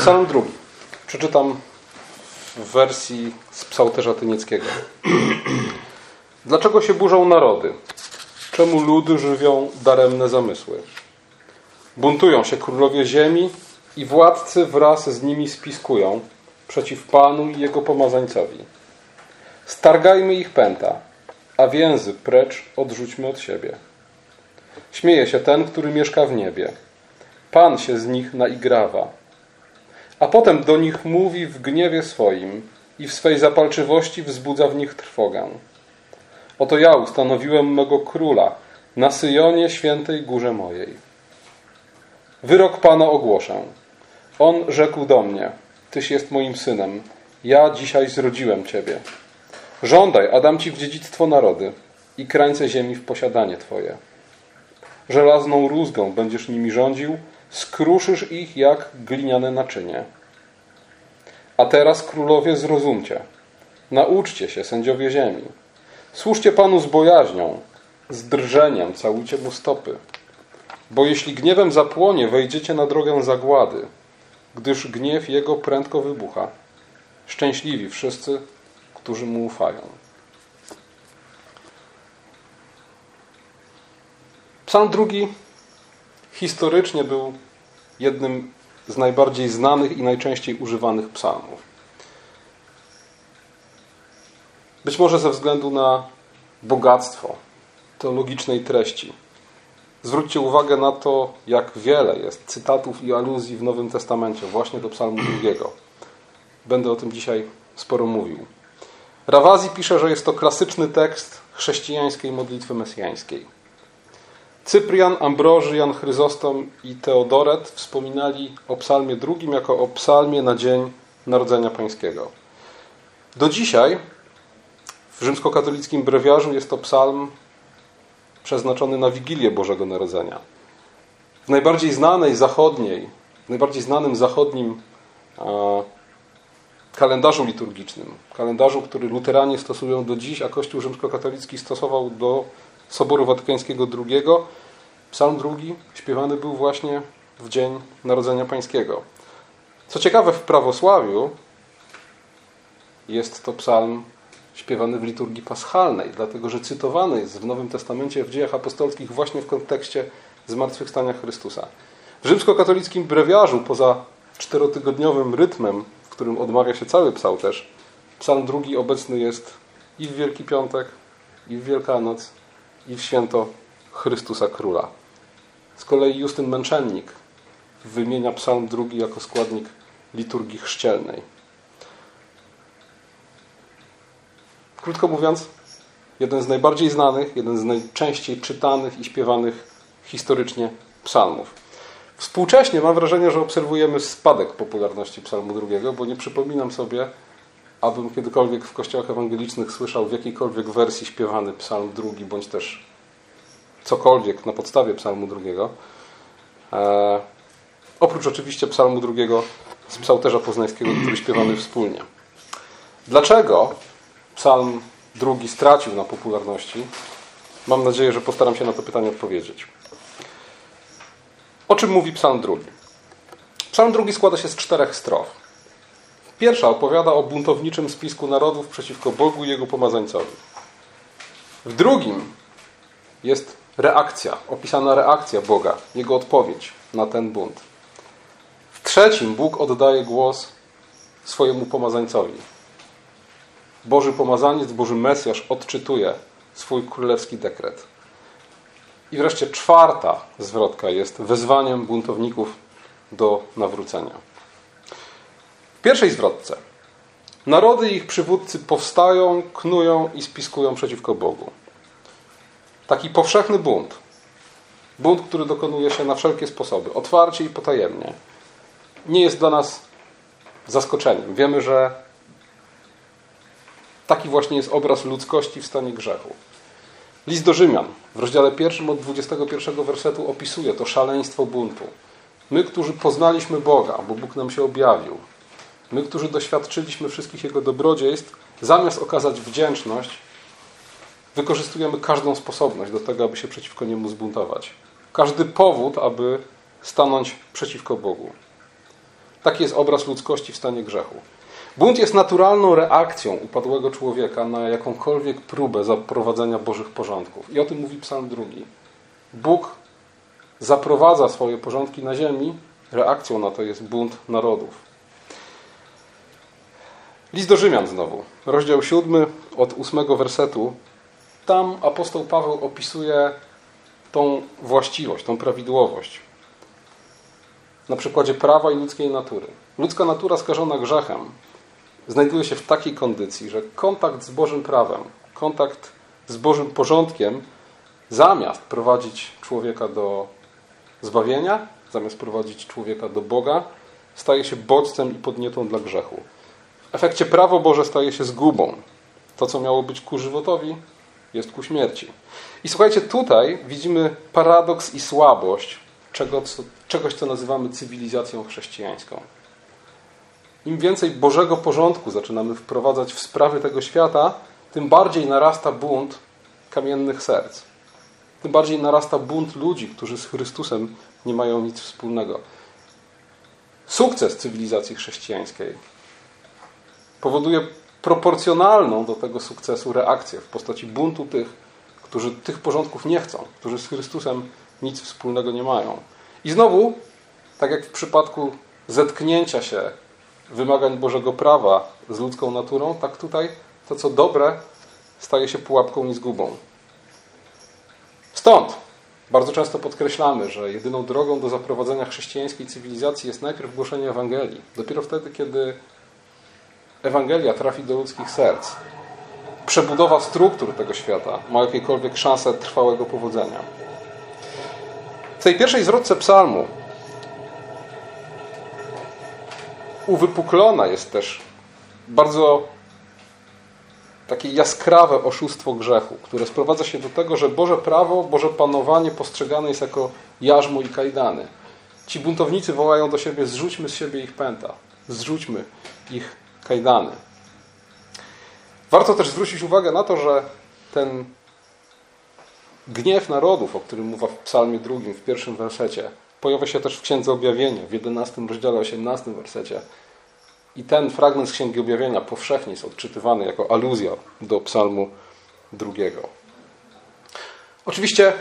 Psalm drugi. Przeczytam w wersji z psałterza tynieckiego. Dlaczego się burzą narody? Czemu ludy żywią daremne zamysły? Buntują się królowie ziemi i władcy wraz z nimi spiskują przeciw Panu i Jego pomazańcowi. Stargajmy ich pęta, a więzy precz odrzućmy od siebie. Śmieje się ten, który mieszka w niebie. Pan się z nich naigrawa. A potem do nich mówi w gniewie swoim i w swej zapalczywości wzbudza w nich trwogę. Oto ja ustanowiłem mego króla na Syjonie świętej górze mojej. Wyrok Pana ogłoszę. On rzekł do mnie: Tyś jest moim synem. Ja dzisiaj zrodziłem ciebie. Żądaj, a dam ci w dziedzictwo narody i krańce ziemi w posiadanie twoje. Żelazną rózgą będziesz nimi rządził, skruszysz ich jak gliniane naczynie. A teraz, królowie, zrozumcie. Nauczcie się, sędziowie ziemi. Służcie Panu z bojaźnią, z drżeniem całujcie mu stopy. Bo jeśli gniewem zapłonie, wejdziecie na drogę zagłady, gdyż gniew jego prędko wybucha. Szczęśliwi wszyscy, którzy mu ufają. Psalm drugi historycznie był jednym z najbardziej znanych i najczęściej używanych psalmów. Być może ze względu na bogactwo teologicznej treści. Zwróćcie uwagę na to, jak wiele jest cytatów i aluzji w Nowym Testamencie właśnie do Psalmu drugiego. Będę o tym dzisiaj sporo mówił. Rawazi pisze, że jest to klasyczny tekst chrześcijańskiej modlitwy mesjańskiej. Cyprian, Ambroży, Jan Chryzostom i Teodoret wspominali o psalmie drugim jako o psalmie na dzień Narodzenia Pańskiego. Do dzisiaj w rzymskokatolickim brewiarzu jest to psalm przeznaczony na Wigilię Bożego Narodzenia. W najbardziej znanej zachodniej, najbardziej znanym zachodnim kalendarzu liturgicznym, kalendarzu, który luteranie stosują do dziś, a Kościół rzymskokatolicki stosował do Soboru Watykańskiego II, psalm drugi śpiewany był właśnie w dzień Narodzenia Pańskiego. Co ciekawe, w prawosławiu jest to psalm śpiewany w liturgii paschalnej, dlatego że cytowany jest w Nowym Testamencie w dziejach apostolskich właśnie w kontekście zmartwychwstania Chrystusa. W rzymskokatolickim brewiarzu, poza czterotygodniowym rytmem, w którym odmawia się cały psałterz, psalm drugi obecny jest i w Wielki Piątek, i w Wielkanoc, i w święto Chrystusa Króla. Z kolei Justyn Męczennik wymienia psalm drugi jako składnik liturgii chrzcielnej. Krótko mówiąc, jeden z najbardziej znanych, jeden z najczęściej czytanych i śpiewanych historycznie psalmów. Współcześnie mam wrażenie, że obserwujemy spadek popularności psalmu drugiego, bo nie przypominam sobie, abym kiedykolwiek w kościołach ewangelicznych słyszał w jakiejkolwiek wersji śpiewany psalm drugi, bądź też cokolwiek na podstawie psalmu drugiego. E, oprócz oczywiście psalmu drugiego z psałterza poznańskiego, który śpiewamy wspólnie. Dlaczego psalm drugi stracił na popularności? Mam nadzieję, że postaram się na to pytanie odpowiedzieć. O czym mówi psalm drugi? Psalm drugi składa się z czterech strof. Pierwsza opowiada o buntowniczym spisku narodów przeciwko Bogu i Jego pomazańcowi. W drugim jest reakcja, opisana reakcja Boga, Jego odpowiedź na ten bunt. W trzecim Bóg oddaje głos swojemu pomazańcowi. Boży pomazaniec, Boży Mesjasz odczytuje swój królewski dekret. I wreszcie czwarta zwrotka jest wezwaniem buntowników do nawrócenia. W pierwszej zwrotce narody i ich przywódcy powstają, knują i spiskują przeciwko Bogu. Taki powszechny bunt. Bunt, który dokonuje się na wszelkie sposoby, otwarcie i potajemnie. Nie jest dla nas zaskoczeniem. Wiemy, że taki właśnie jest obraz ludzkości w stanie grzechu. List do Rzymian w rozdziale pierwszym od 21 wersetu opisuje to szaleństwo buntu. My, którzy poznaliśmy Boga, bo Bóg nam się objawił, my, którzy doświadczyliśmy wszystkich Jego dobrodziejstw, zamiast okazać wdzięczność, wykorzystujemy każdą sposobność do tego, aby się przeciwko Niemu zbuntować. Każdy powód, aby stanąć przeciwko Bogu. Taki jest obraz ludzkości w stanie grzechu. Bunt jest naturalną reakcją upadłego człowieka na jakąkolwiek próbę zaprowadzenia Bożych porządków. I o tym mówi Psalm drugi. Bóg zaprowadza swoje porządki na ziemi, reakcją na to jest bunt narodów. List do Rzymian znowu, rozdział 7 od 8 wersetu. Tam apostoł Paweł opisuje tą właściwość, tą prawidłowość. Na przykładzie prawa i ludzkiej natury. Ludzka natura skażona grzechem znajduje się w takiej kondycji, że kontakt z Bożym prawem, kontakt z Bożym porządkiem, zamiast prowadzić człowieka do zbawienia, zamiast prowadzić człowieka do Boga, staje się bodźcem i podnietą dla grzechu. W efekcie prawo Boże staje się zgubą. To, co miało być ku żywotowi, jest ku śmierci. I słuchajcie, tutaj widzimy paradoks i słabość czegoś, co nazywamy cywilizacją chrześcijańską. Im więcej Bożego porządku zaczynamy wprowadzać w sprawy tego świata, tym bardziej narasta bunt kamiennych serc. Tym bardziej narasta bunt ludzi, którzy z Chrystusem nie mają nic wspólnego. Sukces cywilizacji chrześcijańskiej powoduje proporcjonalną do tego sukcesu reakcję w postaci buntu tych, którzy tych porządków nie chcą, którzy z Chrystusem nic wspólnego nie mają. I znowu, tak jak w przypadku zetknięcia się wymagań Bożego prawa z ludzką naturą, tak tutaj to, co dobre, staje się pułapką i zgubą. Stąd bardzo często podkreślamy, że jedyną drogą do zaprowadzenia chrześcijańskiej cywilizacji jest najpierw głoszenie Ewangelii. Dopiero wtedy, kiedy Ewangelia trafi do ludzkich serc, przebudowa struktur tego świata ma jakiekolwiek szanse trwałego powodzenia. W tej pierwszej zwrotce psalmu uwypuklona jest też bardzo takie jaskrawe oszustwo grzechu, które sprowadza się do tego, że Boże prawo, Boże panowanie postrzegane jest jako jarzmo i kajdany. Ci buntownicy wołają do siebie: zrzućmy z siebie ich pęta, zrzućmy ich kajdany. Warto też zwrócić uwagę na to, że ten gniew narodów, o którym mowa w Psalmie drugim, w pierwszym wersecie, pojawia się też w Księdze Objawienia, w 11 rozdziale, 18 wersecie. I ten fragment z Księgi Objawienia powszechnie jest odczytywany jako aluzja do Psalmu drugiego. Oczywiście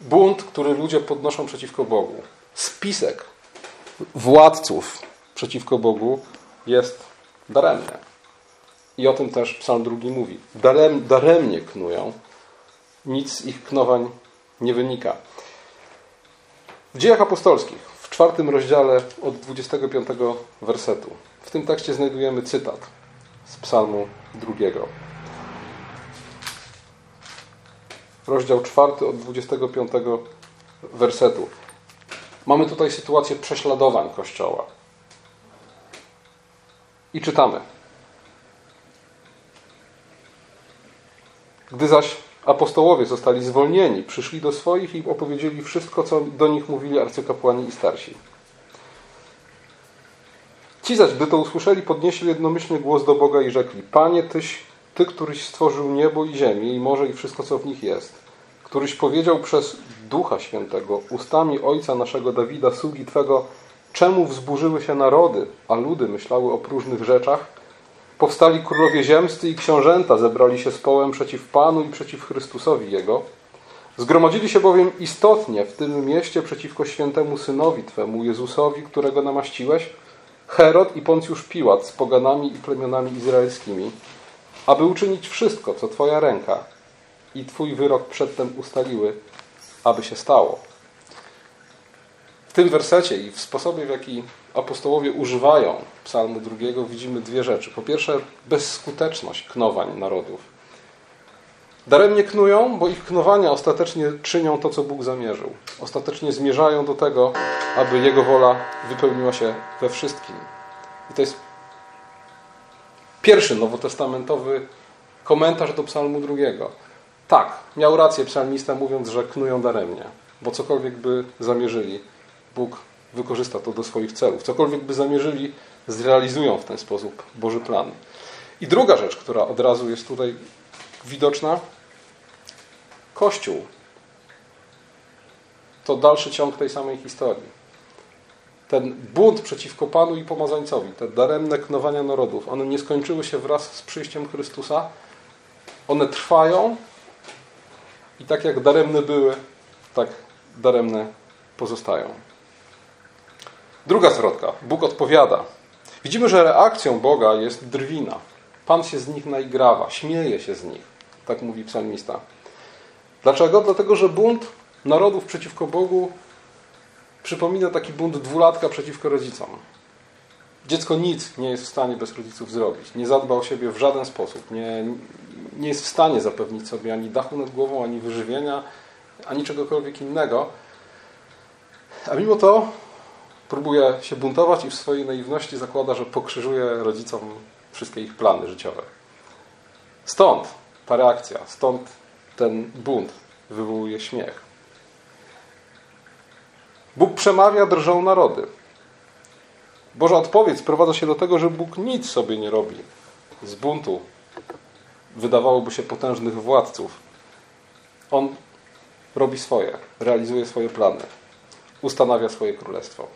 bunt, który ludzie podnoszą przeciwko Bogu, spisek władców przeciwko Bogu jest daremny. I o tym też Psalm drugi mówi. Darem, daremnie knują, nic z ich knowań nie wynika. W dziejach apostolskich, w czwartym rozdziale od 25 wersetu, w tym tekście znajdujemy cytat z Psalmu drugiego. Rozdział czwarty od 25 wersetu. Mamy tutaj sytuację prześladowań Kościoła. I czytamy. Gdy zaś apostołowie zostali zwolnieni, przyszli do swoich i opowiedzieli wszystko, co do nich mówili arcykapłani i starsi. Ci zaś, gdy to usłyszeli, podnieśli jednomyślnie głos do Boga i rzekli: Panie, Tyś, Ty, któryś stworzył niebo i ziemię, i morze, i wszystko, co w nich jest, któryś powiedział przez Ducha Świętego, ustami ojca naszego Dawida, sługi Twego, czemu wzburzyły się narody, a ludy myślały o próżnych rzeczach, Powstali królowie ziemscy i książęta zebrali się z połem przeciw Panu i przeciw Chrystusowi Jego. Zgromadzili się bowiem istotnie w tym mieście przeciwko świętemu Synowi Twemu, Jezusowi, którego namaściłeś, Herod i Poncjusz Piłat z poganami i plemionami izraelskimi, aby uczynić wszystko, co Twoja ręka i Twój wyrok przedtem ustaliły, aby się stało. Tym wersecie i w sposobie, w jaki apostołowie używają psalmu drugiego, widzimy dwie rzeczy. Po pierwsze, bezskuteczność knowań narodów. Daremnie knują, bo ich knowania ostatecznie czynią to, co Bóg zamierzył. Ostatecznie zmierzają do tego, aby Jego wola wypełniła się we wszystkim. I to jest pierwszy nowotestamentowy komentarz do psalmu drugiego. Tak, miał rację psalmista mówiąc, że knują daremnie, bo cokolwiek by zamierzyli, Bóg wykorzysta to do swoich celów. Cokolwiek by zamierzyli, zrealizują w ten sposób Boży plan. I druga rzecz, która od razu jest tutaj widoczna, Kościół to dalszy ciąg tej samej historii. ten bunt przeciwko Panu i pomazańcowi, te daremne knowania narodów, one nie skończyły się wraz z przyjściem Chrystusa. One trwają i tak jak daremne były, tak daremne pozostają. Druga zwrotka. Bóg odpowiada. Widzimy, że reakcją Boga jest drwina. Pan się z nich naigrawa, śmieje się z nich. Tak mówi psalmista. Dlaczego? Dlatego, że bunt narodów przeciwko Bogu przypomina taki bunt dwulatka przeciwko rodzicom. Dziecko nic nie jest w stanie bez rodziców zrobić. Nie zadba o siebie w żaden sposób. Nie, nie jest w stanie zapewnić sobie ani dachu nad głową, ani wyżywienia, ani czegokolwiek innego. A mimo to próbuje się buntować i w swojej naiwności zakłada, że pokrzyżuje rodzicom wszystkie ich plany życiowe. Stąd ta reakcja, stąd ten bunt wywołuje śmiech. Bóg przemawia, drżą narody. Boża odpowiedź sprowadza się do tego, że Bóg nic sobie nie robi z buntu, wydawałoby się potężnych władców. On robi swoje, realizuje swoje plany, ustanawia swoje królestwo.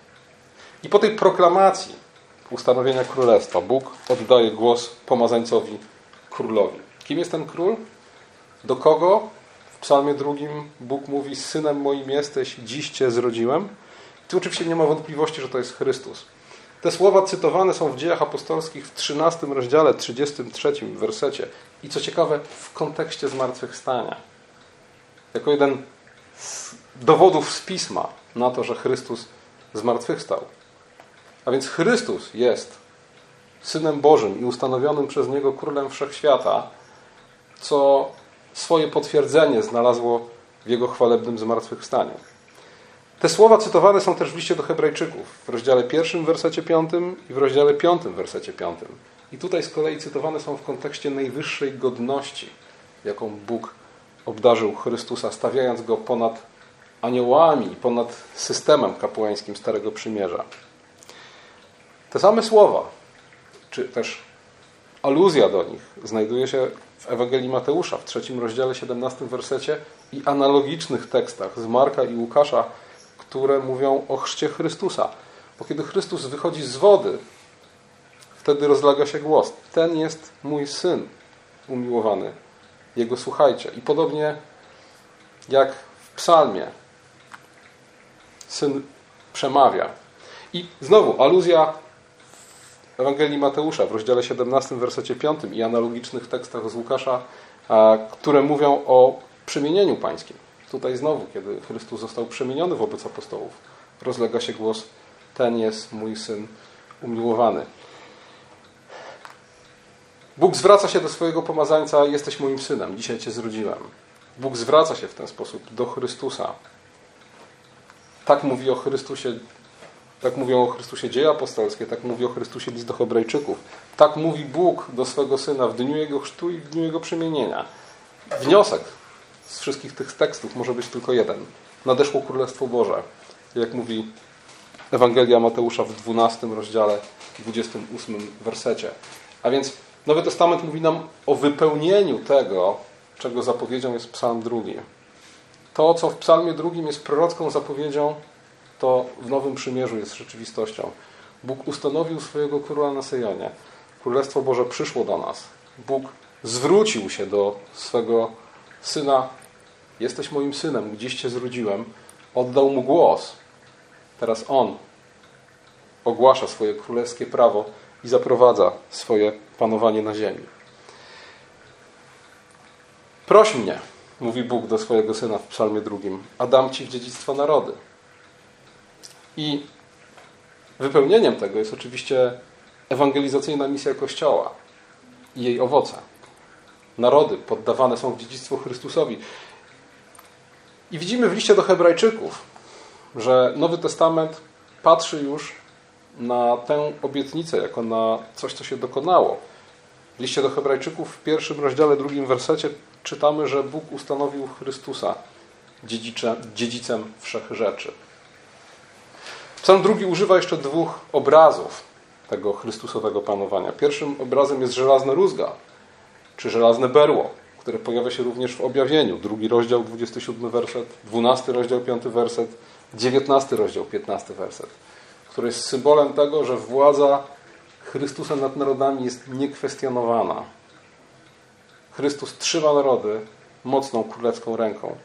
I po tej proklamacji ustanowienia królestwa Bóg oddaje głos pomazańcowi królowi. Kim jest ten król? Do kogo w psalmie drugim Bóg mówi synem moim jesteś, dziś cię zrodziłem. Tu oczywiście nie ma wątpliwości, że to jest Chrystus. Te słowa cytowane są w dziejach apostolskich w 13 rozdziale, 33 wersecie. I co ciekawe, w kontekście zmartwychwstania. Jako jeden z dowodów z Pisma na to, że Chrystus zmartwychwstał. A więc Chrystus jest Synem Bożym i ustanowionym przez Niego Królem Wszechświata, co swoje potwierdzenie znalazło w Jego chwalebnym zmartwychwstaniu. Te słowa cytowane są też w liście do Hebrajczyków w rozdziale pierwszym, wersecie piątym i w rozdziale piątym, wersecie piątym. I tutaj z kolei cytowane są w kontekście najwyższej godności, jaką Bóg obdarzył Chrystusa, stawiając go ponad aniołami, ponad systemem kapłańskim Starego Przymierza. Te same słowa, czy też aluzja do nich, znajduje się w Ewangelii Mateusza w trzecim rozdziale, 17 wersecie i analogicznych tekstach z Marka i Łukasza, które mówią o chrzcie Chrystusa. Bo kiedy Chrystus wychodzi z wody, wtedy rozlega się głos. Ten jest mój syn umiłowany. Jego słuchajcie. I podobnie jak w psalmie syn przemawia. I znowu aluzja Ewangelii Mateusza w rozdziale 17, wersecie 5 i analogicznych tekstach z Łukasza, które mówią o przemienieniu pańskim. Tutaj znowu, kiedy Chrystus został przemieniony wobec apostołów, rozlega się głos: Ten jest mój syn umiłowany. Bóg zwraca się do swojego pomazańca: Jesteś moim synem, dzisiaj cię zrodziłem. Bóg zwraca się w ten sposób do Chrystusa. Tak mówi o Chrystusie, tak mówią o Chrystusie dzieje apostolskie, tak mówi o Chrystusie list do Hebrajczyków. Tak mówi Bóg do swego syna w dniu jego chrztu i w dniu jego przemienienia. Wniosek z wszystkich tych tekstów może być tylko jeden. Nadeszło Królestwo Boże. Jak mówi Ewangelia Mateusza w 12 rozdziale, 28 wersecie. A więc Nowy Testament mówi nam o wypełnieniu tego, czego zapowiedzią jest Psalm drugi. To, co w Psalmie drugim jest prorocką zapowiedzią, to w Nowym Przymierzu jest rzeczywistością. Bóg ustanowił swojego króla na Syjonie. Królestwo Boże przyszło do nas. Bóg zwrócił się do swego syna. Jesteś moim synem, gdzieś cię zrodziłem. Oddał mu głos. Teraz on ogłasza swoje królewskie prawo i zaprowadza swoje panowanie na ziemi. Proś mnie, mówi Bóg do swojego syna w psalmie drugim, a dam ci w dziedzictwo narody. I wypełnieniem tego jest oczywiście ewangelizacyjna misja Kościoła i jej owoce. Narody poddawane są w dziedzictwo Chrystusowi. I widzimy w liście do Hebrajczyków, że Nowy Testament patrzy już na tę obietnicę jako na coś, co się dokonało. W liście do Hebrajczyków w pierwszym rozdziale, drugim wersecie czytamy, że Bóg ustanowił Chrystusa dziedzicem wszech rzeczy. Psalm drugi używa jeszcze dwóch obrazów tego Chrystusowego panowania. Pierwszym obrazem jest żelazna rózga, czy żelazne berło, które pojawia się również w objawieniu. Drugi rozdział, 27 werset, 12 rozdział, 5 werset, 19 rozdział, 15 werset. które jest symbolem tego, że władza Chrystusa nad narodami jest niekwestionowana. Chrystus trzyma narody mocną królewską ręką.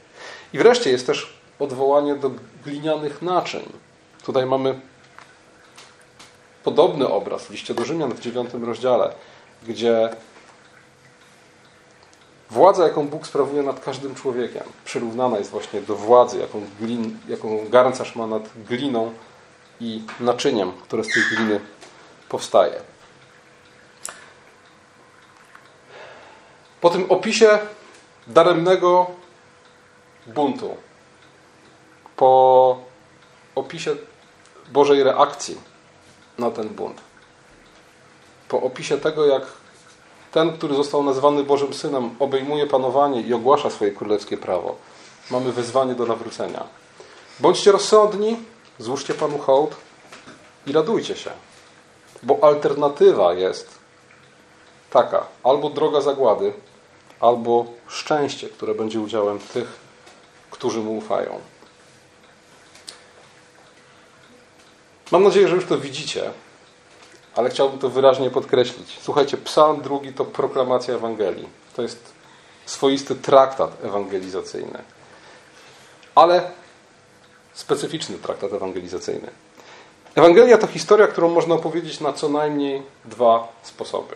I wreszcie jest też odwołanie do glinianych naczyń. Tutaj mamy podobny obraz w liście do Rzymian w dziewiątym rozdziale, gdzie władza, jaką Bóg sprawuje nad każdym człowiekiem, przyrównana jest właśnie do władzy, jaką, glin, jaką garncarz ma nad gliną i naczyniem, które z tej gliny powstaje. Po tym opisie daremnego buntu, po opisie Bożej reakcji na ten bunt, po opisie tego, jak ten, który został nazwany Bożym Synem, obejmuje panowanie i ogłasza swoje królewskie prawo, mamy wezwanie do nawrócenia. Bądźcie rozsądni, złóżcie Panu hołd i radujcie się, bo alternatywa jest taka: albo droga zagłady, albo szczęście, które będzie udziałem tych, którzy mu ufają. Mam nadzieję, że już to widzicie, ale chciałbym to wyraźnie podkreślić. Słuchajcie, Psalm drugi to proklamacja Ewangelii. To jest swoisty traktat ewangelizacyjny. Ale specyficzny traktat ewangelizacyjny. Ewangelia to historia, którą można opowiedzieć na co najmniej dwa sposoby.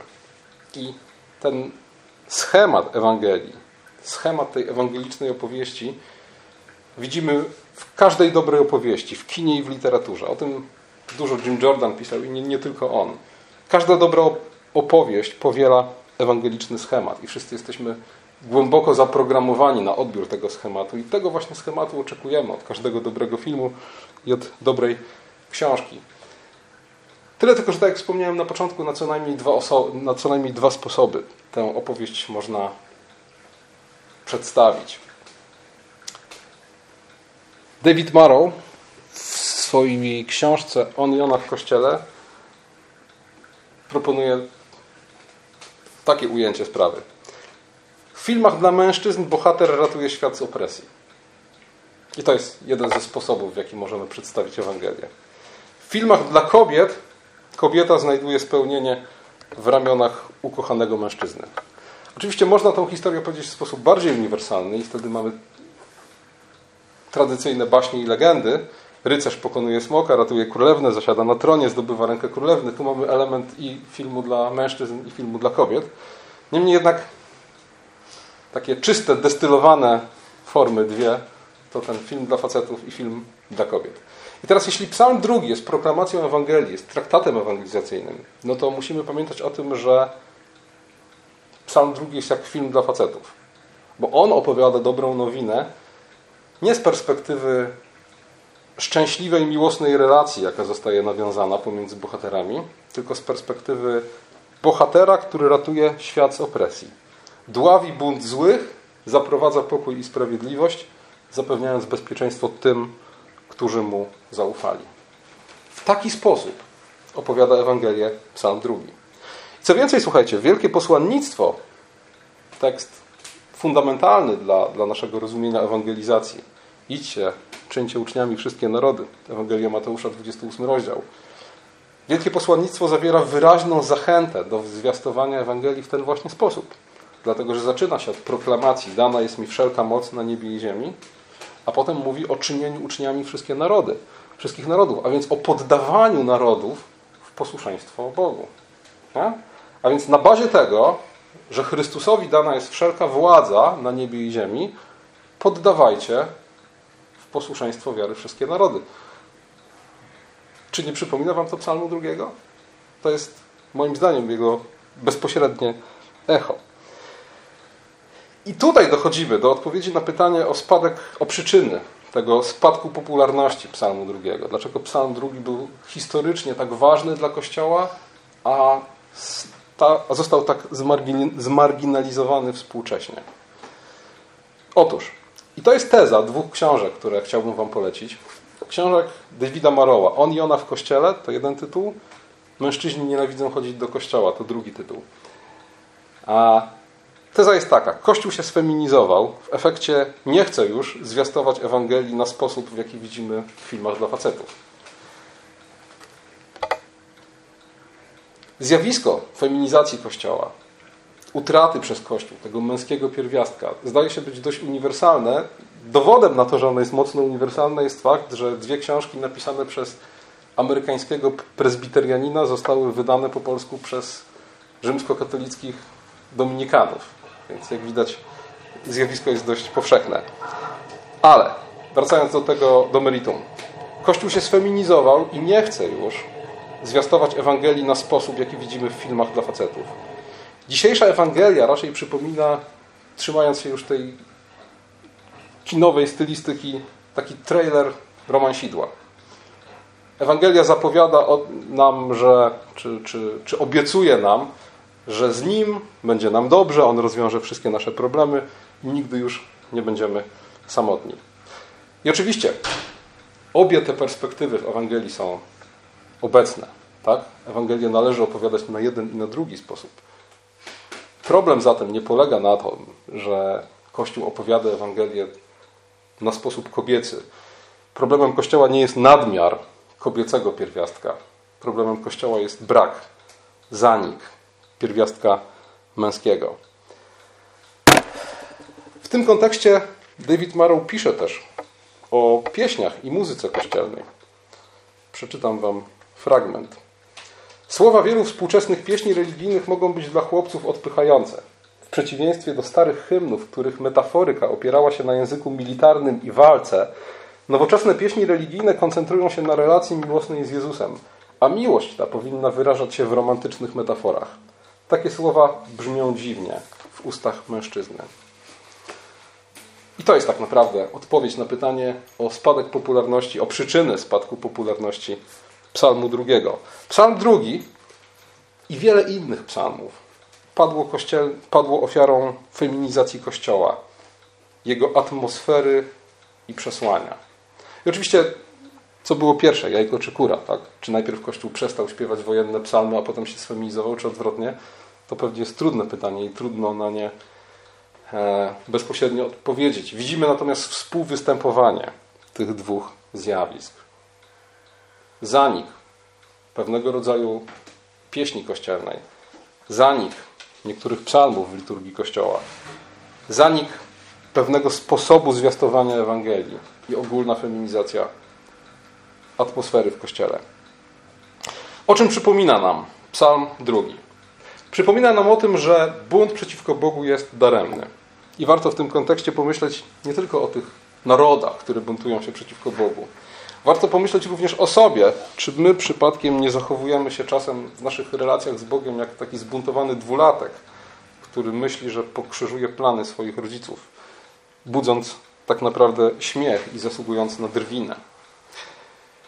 I ten schemat Ewangelii, schemat tej ewangelicznej opowieści widzimy w każdej dobrej opowieści, w kinie i w literaturze. O tym dużo Jim Jordan pisał i nie, nie tylko on. Każda dobra opowieść powiela ewangeliczny schemat i wszyscy jesteśmy głęboko zaprogramowani na odbiór tego schematu i tego właśnie schematu oczekujemy od każdego dobrego filmu i od dobrej książki. Tyle tylko, że tak jak wspomniałem na początku, na co najmniej dwa, na co najmniej dwa sposoby tę opowieść można przedstawić. David Marrow swojej książce On i ona w kościele proponuje takie ujęcie sprawy. W filmach dla mężczyzn bohater ratuje świat z opresji. I to jest jeden ze sposobów, w jaki możemy przedstawić Ewangelię. W filmach dla kobiet kobieta znajduje spełnienie w ramionach ukochanego mężczyzny. Oczywiście można tą historię powiedzieć w sposób bardziej uniwersalny i wtedy mamy tradycyjne baśnie i legendy. Rycerz pokonuje smoka, ratuje królewnę, zasiada na tronie, zdobywa rękę królewny. Tu mamy element i filmu dla mężczyzn, i filmu dla kobiet. Niemniej jednak takie czyste, destylowane formy dwie to ten film dla facetów i film dla kobiet. I teraz, jeśli psalm drugi jest proklamacją Ewangelii, jest traktatem ewangelizacyjnym, no to musimy pamiętać o tym, że psalm drugi jest jak film dla facetów. Bo on opowiada dobrą nowinę nie z perspektywy szczęśliwej, miłosnej relacji, jaka zostaje nawiązana pomiędzy bohaterami, tylko z perspektywy bohatera, który ratuje świat z opresji. Dławi bunt złych, zaprowadza pokój i sprawiedliwość, zapewniając bezpieczeństwo tym, którzy mu zaufali. W taki sposób opowiada Ewangelię Psalm drugi. Co więcej, słuchajcie, wielkie posłannictwo, tekst fundamentalny dla, dla naszego rozumienia ewangelizacji. Idźcie, czyńcie uczniami wszystkie narody. Ewangelia Mateusza, 28 rozdział. Wielkie posłannictwo zawiera wyraźną zachętę do zwiastowania Ewangelii w ten właśnie sposób. Dlatego, że zaczyna się od proklamacji: Dana jest mi wszelka moc na niebie i ziemi, a potem mówi o czynieniu uczniami wszystkie narody, wszystkich narodów, a więc o poddawaniu narodów w posłuszeństwo Bogu. Nie? A więc na bazie tego, że Chrystusowi dana jest wszelka władza na niebie i ziemi, poddawajcie posłuszeństwo wiary wszystkie narody. Czy nie przypomina Wam to psalmu drugiego? To jest moim zdaniem jego bezpośrednie echo. I tutaj dochodzimy do odpowiedzi na pytanie o spadek, o przyczyny tego spadku popularności psalmu drugiego. Dlaczego psalm drugi był historycznie tak ważny dla Kościoła, a, sta, a został tak zmarginalizowany współcześnie? Otóż, i to jest teza dwóch książek, które chciałbym Wam polecić. Książek Davida Maroła. On i ona w kościele to jeden tytuł. Mężczyźni nienawidzą chodzić do kościoła to drugi tytuł. A Teza jest taka: Kościół się sfeminizował, w efekcie nie chce już zwiastować Ewangelii na sposób, w jaki widzimy w filmach dla facetów. Zjawisko feminizacji Kościoła, utraty przez Kościół tego męskiego pierwiastka, zdaje się być dość uniwersalne. Dowodem na to, że ono jest mocno uniwersalne, jest fakt, że dwie książki napisane przez amerykańskiego prezbiterianina zostały wydane po polsku przez rzymskokatolickich dominikanów. Więc jak widać, zjawisko jest dość powszechne. Ale wracając do tego, do meritum. Kościół się sfeminizował i nie chce już zwiastować Ewangelii na sposób, jaki widzimy w filmach dla facetów. Dzisiejsza Ewangelia raczej przypomina, trzymając się już tej kinowej stylistyki, taki trailer romansidła. Ewangelia zapowiada nam, że, czy, czy, czy obiecuje nam, że z Nim będzie nam dobrze, On rozwiąże wszystkie nasze problemy i nigdy już nie będziemy samotni. I oczywiście obie te perspektywy w Ewangelii są obecne. Tak? Ewangelię należy opowiadać na jeden i na drugi sposób. Problem zatem nie polega na tym, że Kościół opowiada Ewangelię na sposób kobiecy. Problemem Kościoła nie jest nadmiar kobiecego pierwiastka. Problemem Kościoła jest brak, zanik pierwiastka męskiego. W tym kontekście David Marrow pisze też o pieśniach i muzyce kościelnej. Przeczytam Wam fragment. Słowa wielu współczesnych pieśni religijnych mogą być dla chłopców odpychające. W przeciwieństwie do starych hymnów, których metaforyka opierała się na języku militarnym i walce, nowoczesne pieśni religijne koncentrują się na relacji miłosnej z Jezusem, a miłość ta powinna wyrażać się w romantycznych metaforach. Takie słowa brzmią dziwnie w ustach mężczyzny. I to jest tak naprawdę odpowiedź na pytanie o spadek popularności, o przyczyny spadku popularności Psalmu drugiego. Psalm drugi i wiele innych psalmów padło, kościel, padło ofiarą feminizacji Kościoła, jego atmosfery i przesłania. I oczywiście, co było pierwsze, jajko czy kura? Tak? Czy najpierw Kościół przestał śpiewać wojenne psalmy, a potem się sfeminizował, czy odwrotnie? To pewnie jest trudne pytanie i trudno na nie e, bezpośrednio odpowiedzieć. Widzimy natomiast współwystępowanie tych dwóch zjawisk. Zanik pewnego rodzaju pieśni kościelnej, zanik niektórych psalmów w liturgii Kościoła, zanik pewnego sposobu zwiastowania Ewangelii i ogólna feminizacja atmosfery w Kościele. O czym przypomina nam Psalm drugi? Przypomina nam o tym, że bunt przeciwko Bogu jest daremny. I warto w tym kontekście pomyśleć nie tylko o tych narodach, które buntują się przeciwko Bogu. Warto pomyśleć również o sobie. Czy my przypadkiem nie zachowujemy się czasem w naszych relacjach z Bogiem jak taki zbuntowany dwulatek, który myśli, że pokrzyżuje plany swoich rodziców, budząc tak naprawdę śmiech i zasługując na drwinę.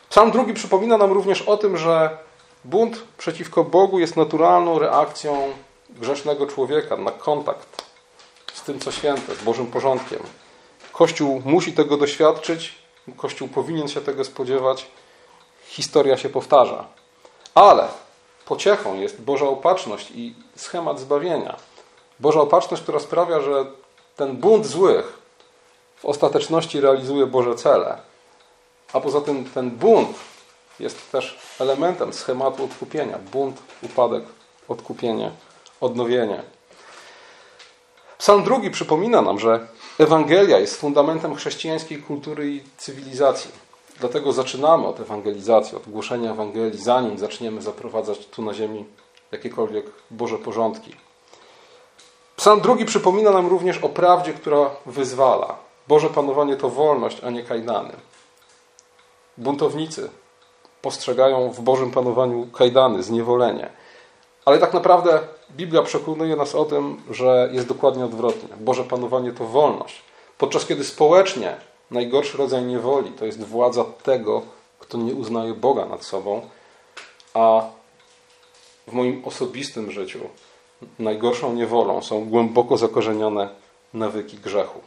Psalm drugi przypomina nam również o tym, że bunt przeciwko Bogu jest naturalną reakcją grzesznego człowieka na kontakt z tym, co święte, z Bożym porządkiem. Kościół musi tego doświadczyć, Kościół powinien się tego spodziewać. Historia się powtarza. Ale pociechą jest Boża opatrzność i schemat zbawienia. Boża opatrzność, która sprawia, że ten bunt złych w ostateczności realizuje Boże cele. A poza tym ten bunt jest też elementem schematu odkupienia. Bunt, upadek, odkupienie, odnowienie. Psalm drugi przypomina nam, że Ewangelia jest fundamentem chrześcijańskiej kultury i cywilizacji. Dlatego zaczynamy od ewangelizacji, od głoszenia Ewangelii, zanim zaczniemy zaprowadzać tu na ziemi jakiekolwiek Boże porządki. Psalm drugi przypomina nam również o prawdzie, która wyzwala. Boże panowanie to wolność, a nie kajdany. Buntownicy postrzegają w Bożym panowaniu kajdany, zniewolenie. Ale tak naprawdę Biblia przekonuje nas o tym, że jest dokładnie odwrotnie. Boże panowanie to wolność. Podczas kiedy społecznie najgorszy rodzaj niewoli to jest władza tego, kto nie uznaje Boga nad sobą, a w moim osobistym życiu najgorszą niewolą są głęboko zakorzenione nawyki grzechu.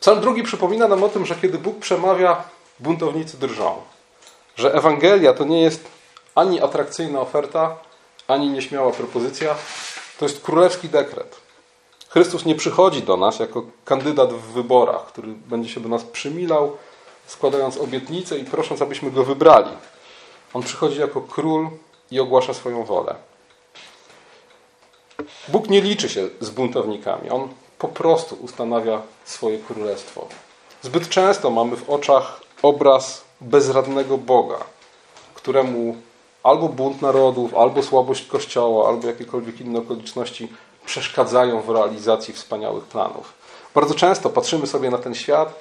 Psalm drugi przypomina nam o tym, że kiedy Bóg przemawia, buntownicy drżą. Że Ewangelia to nie jest ani atrakcyjna oferta, ani nieśmiała propozycja. To jest królewski dekret. Chrystus nie przychodzi do nas jako kandydat w wyborach, który będzie się do nas przymilał, składając obietnice i prosząc, abyśmy go wybrali. On przychodzi jako król i ogłasza swoją wolę. Bóg nie liczy się z buntownikami. On po prostu ustanawia swoje królestwo. Zbyt często mamy w oczach obraz bezradnego Boga, któremu albo bunt narodów, albo słabość Kościoła, albo jakiekolwiek inne okoliczności przeszkadzają w realizacji wspaniałych planów. Bardzo często patrzymy sobie na ten świat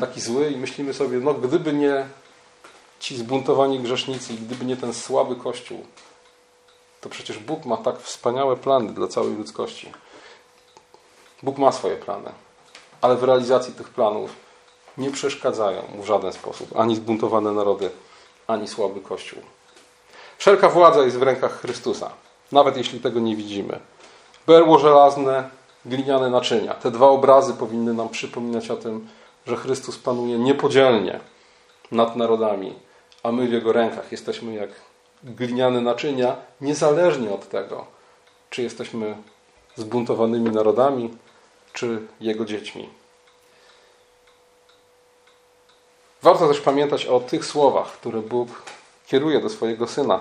taki zły i myślimy sobie, no gdyby nie ci zbuntowani grzesznicy gdyby nie ten słaby Kościół, to przecież Bóg ma tak wspaniałe plany dla całej ludzkości. Bóg ma swoje plany, ale w realizacji tych planów nie przeszkadzają w żaden sposób ani zbuntowane narody, ani słaby Kościół. Wszelka władza jest w rękach Chrystusa, nawet jeśli tego nie widzimy. Berło żelazne, gliniane naczynia. Te dwa obrazy powinny nam przypominać o tym, że Chrystus panuje niepodzielnie nad narodami, a my w Jego rękach jesteśmy jak gliniane naczynia, niezależnie od tego, czy jesteśmy zbuntowanymi narodami, czy Jego dziećmi. Warto też pamiętać o tych słowach, które Bóg kieruje do swojego Syna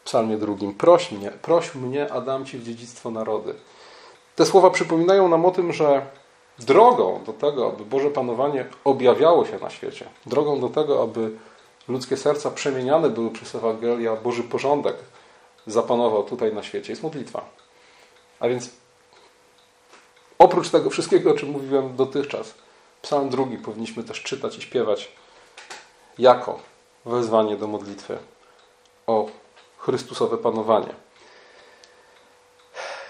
w psalmie drugim. Proś mnie, proś mnie, a dam Ci w dziedzictwo narody. Te słowa przypominają nam o tym, że drogą do tego, aby Boże panowanie objawiało się na świecie, drogą do tego, aby ludzkie serca przemieniane były przez Ewangelię, a Boży porządek zapanował tutaj na świecie, jest modlitwa. A więc oprócz tego wszystkiego, o czym mówiłem dotychczas, psalm drugi powinniśmy też czytać i śpiewać jako wezwanie do modlitwy o Chrystusowe panowanie.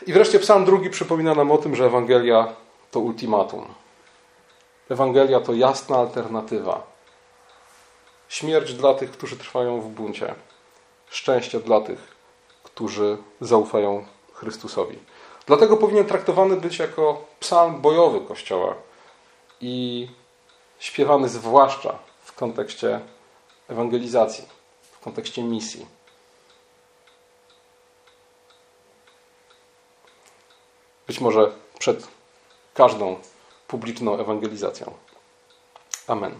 I wreszcie psalm drugi przypomina nam o tym, że Ewangelia to ultimatum. Ewangelia to jasna alternatywa. Śmierć dla tych, którzy trwają w buncie. Szczęście dla tych, którzy zaufają Chrystusowi. Dlatego powinien traktowany być jako psalm bojowy Kościoła i śpiewany zwłaszcza w kontekście ewangelizacji, w kontekście misji. Być może przed każdą publiczną ewangelizacją. Amen.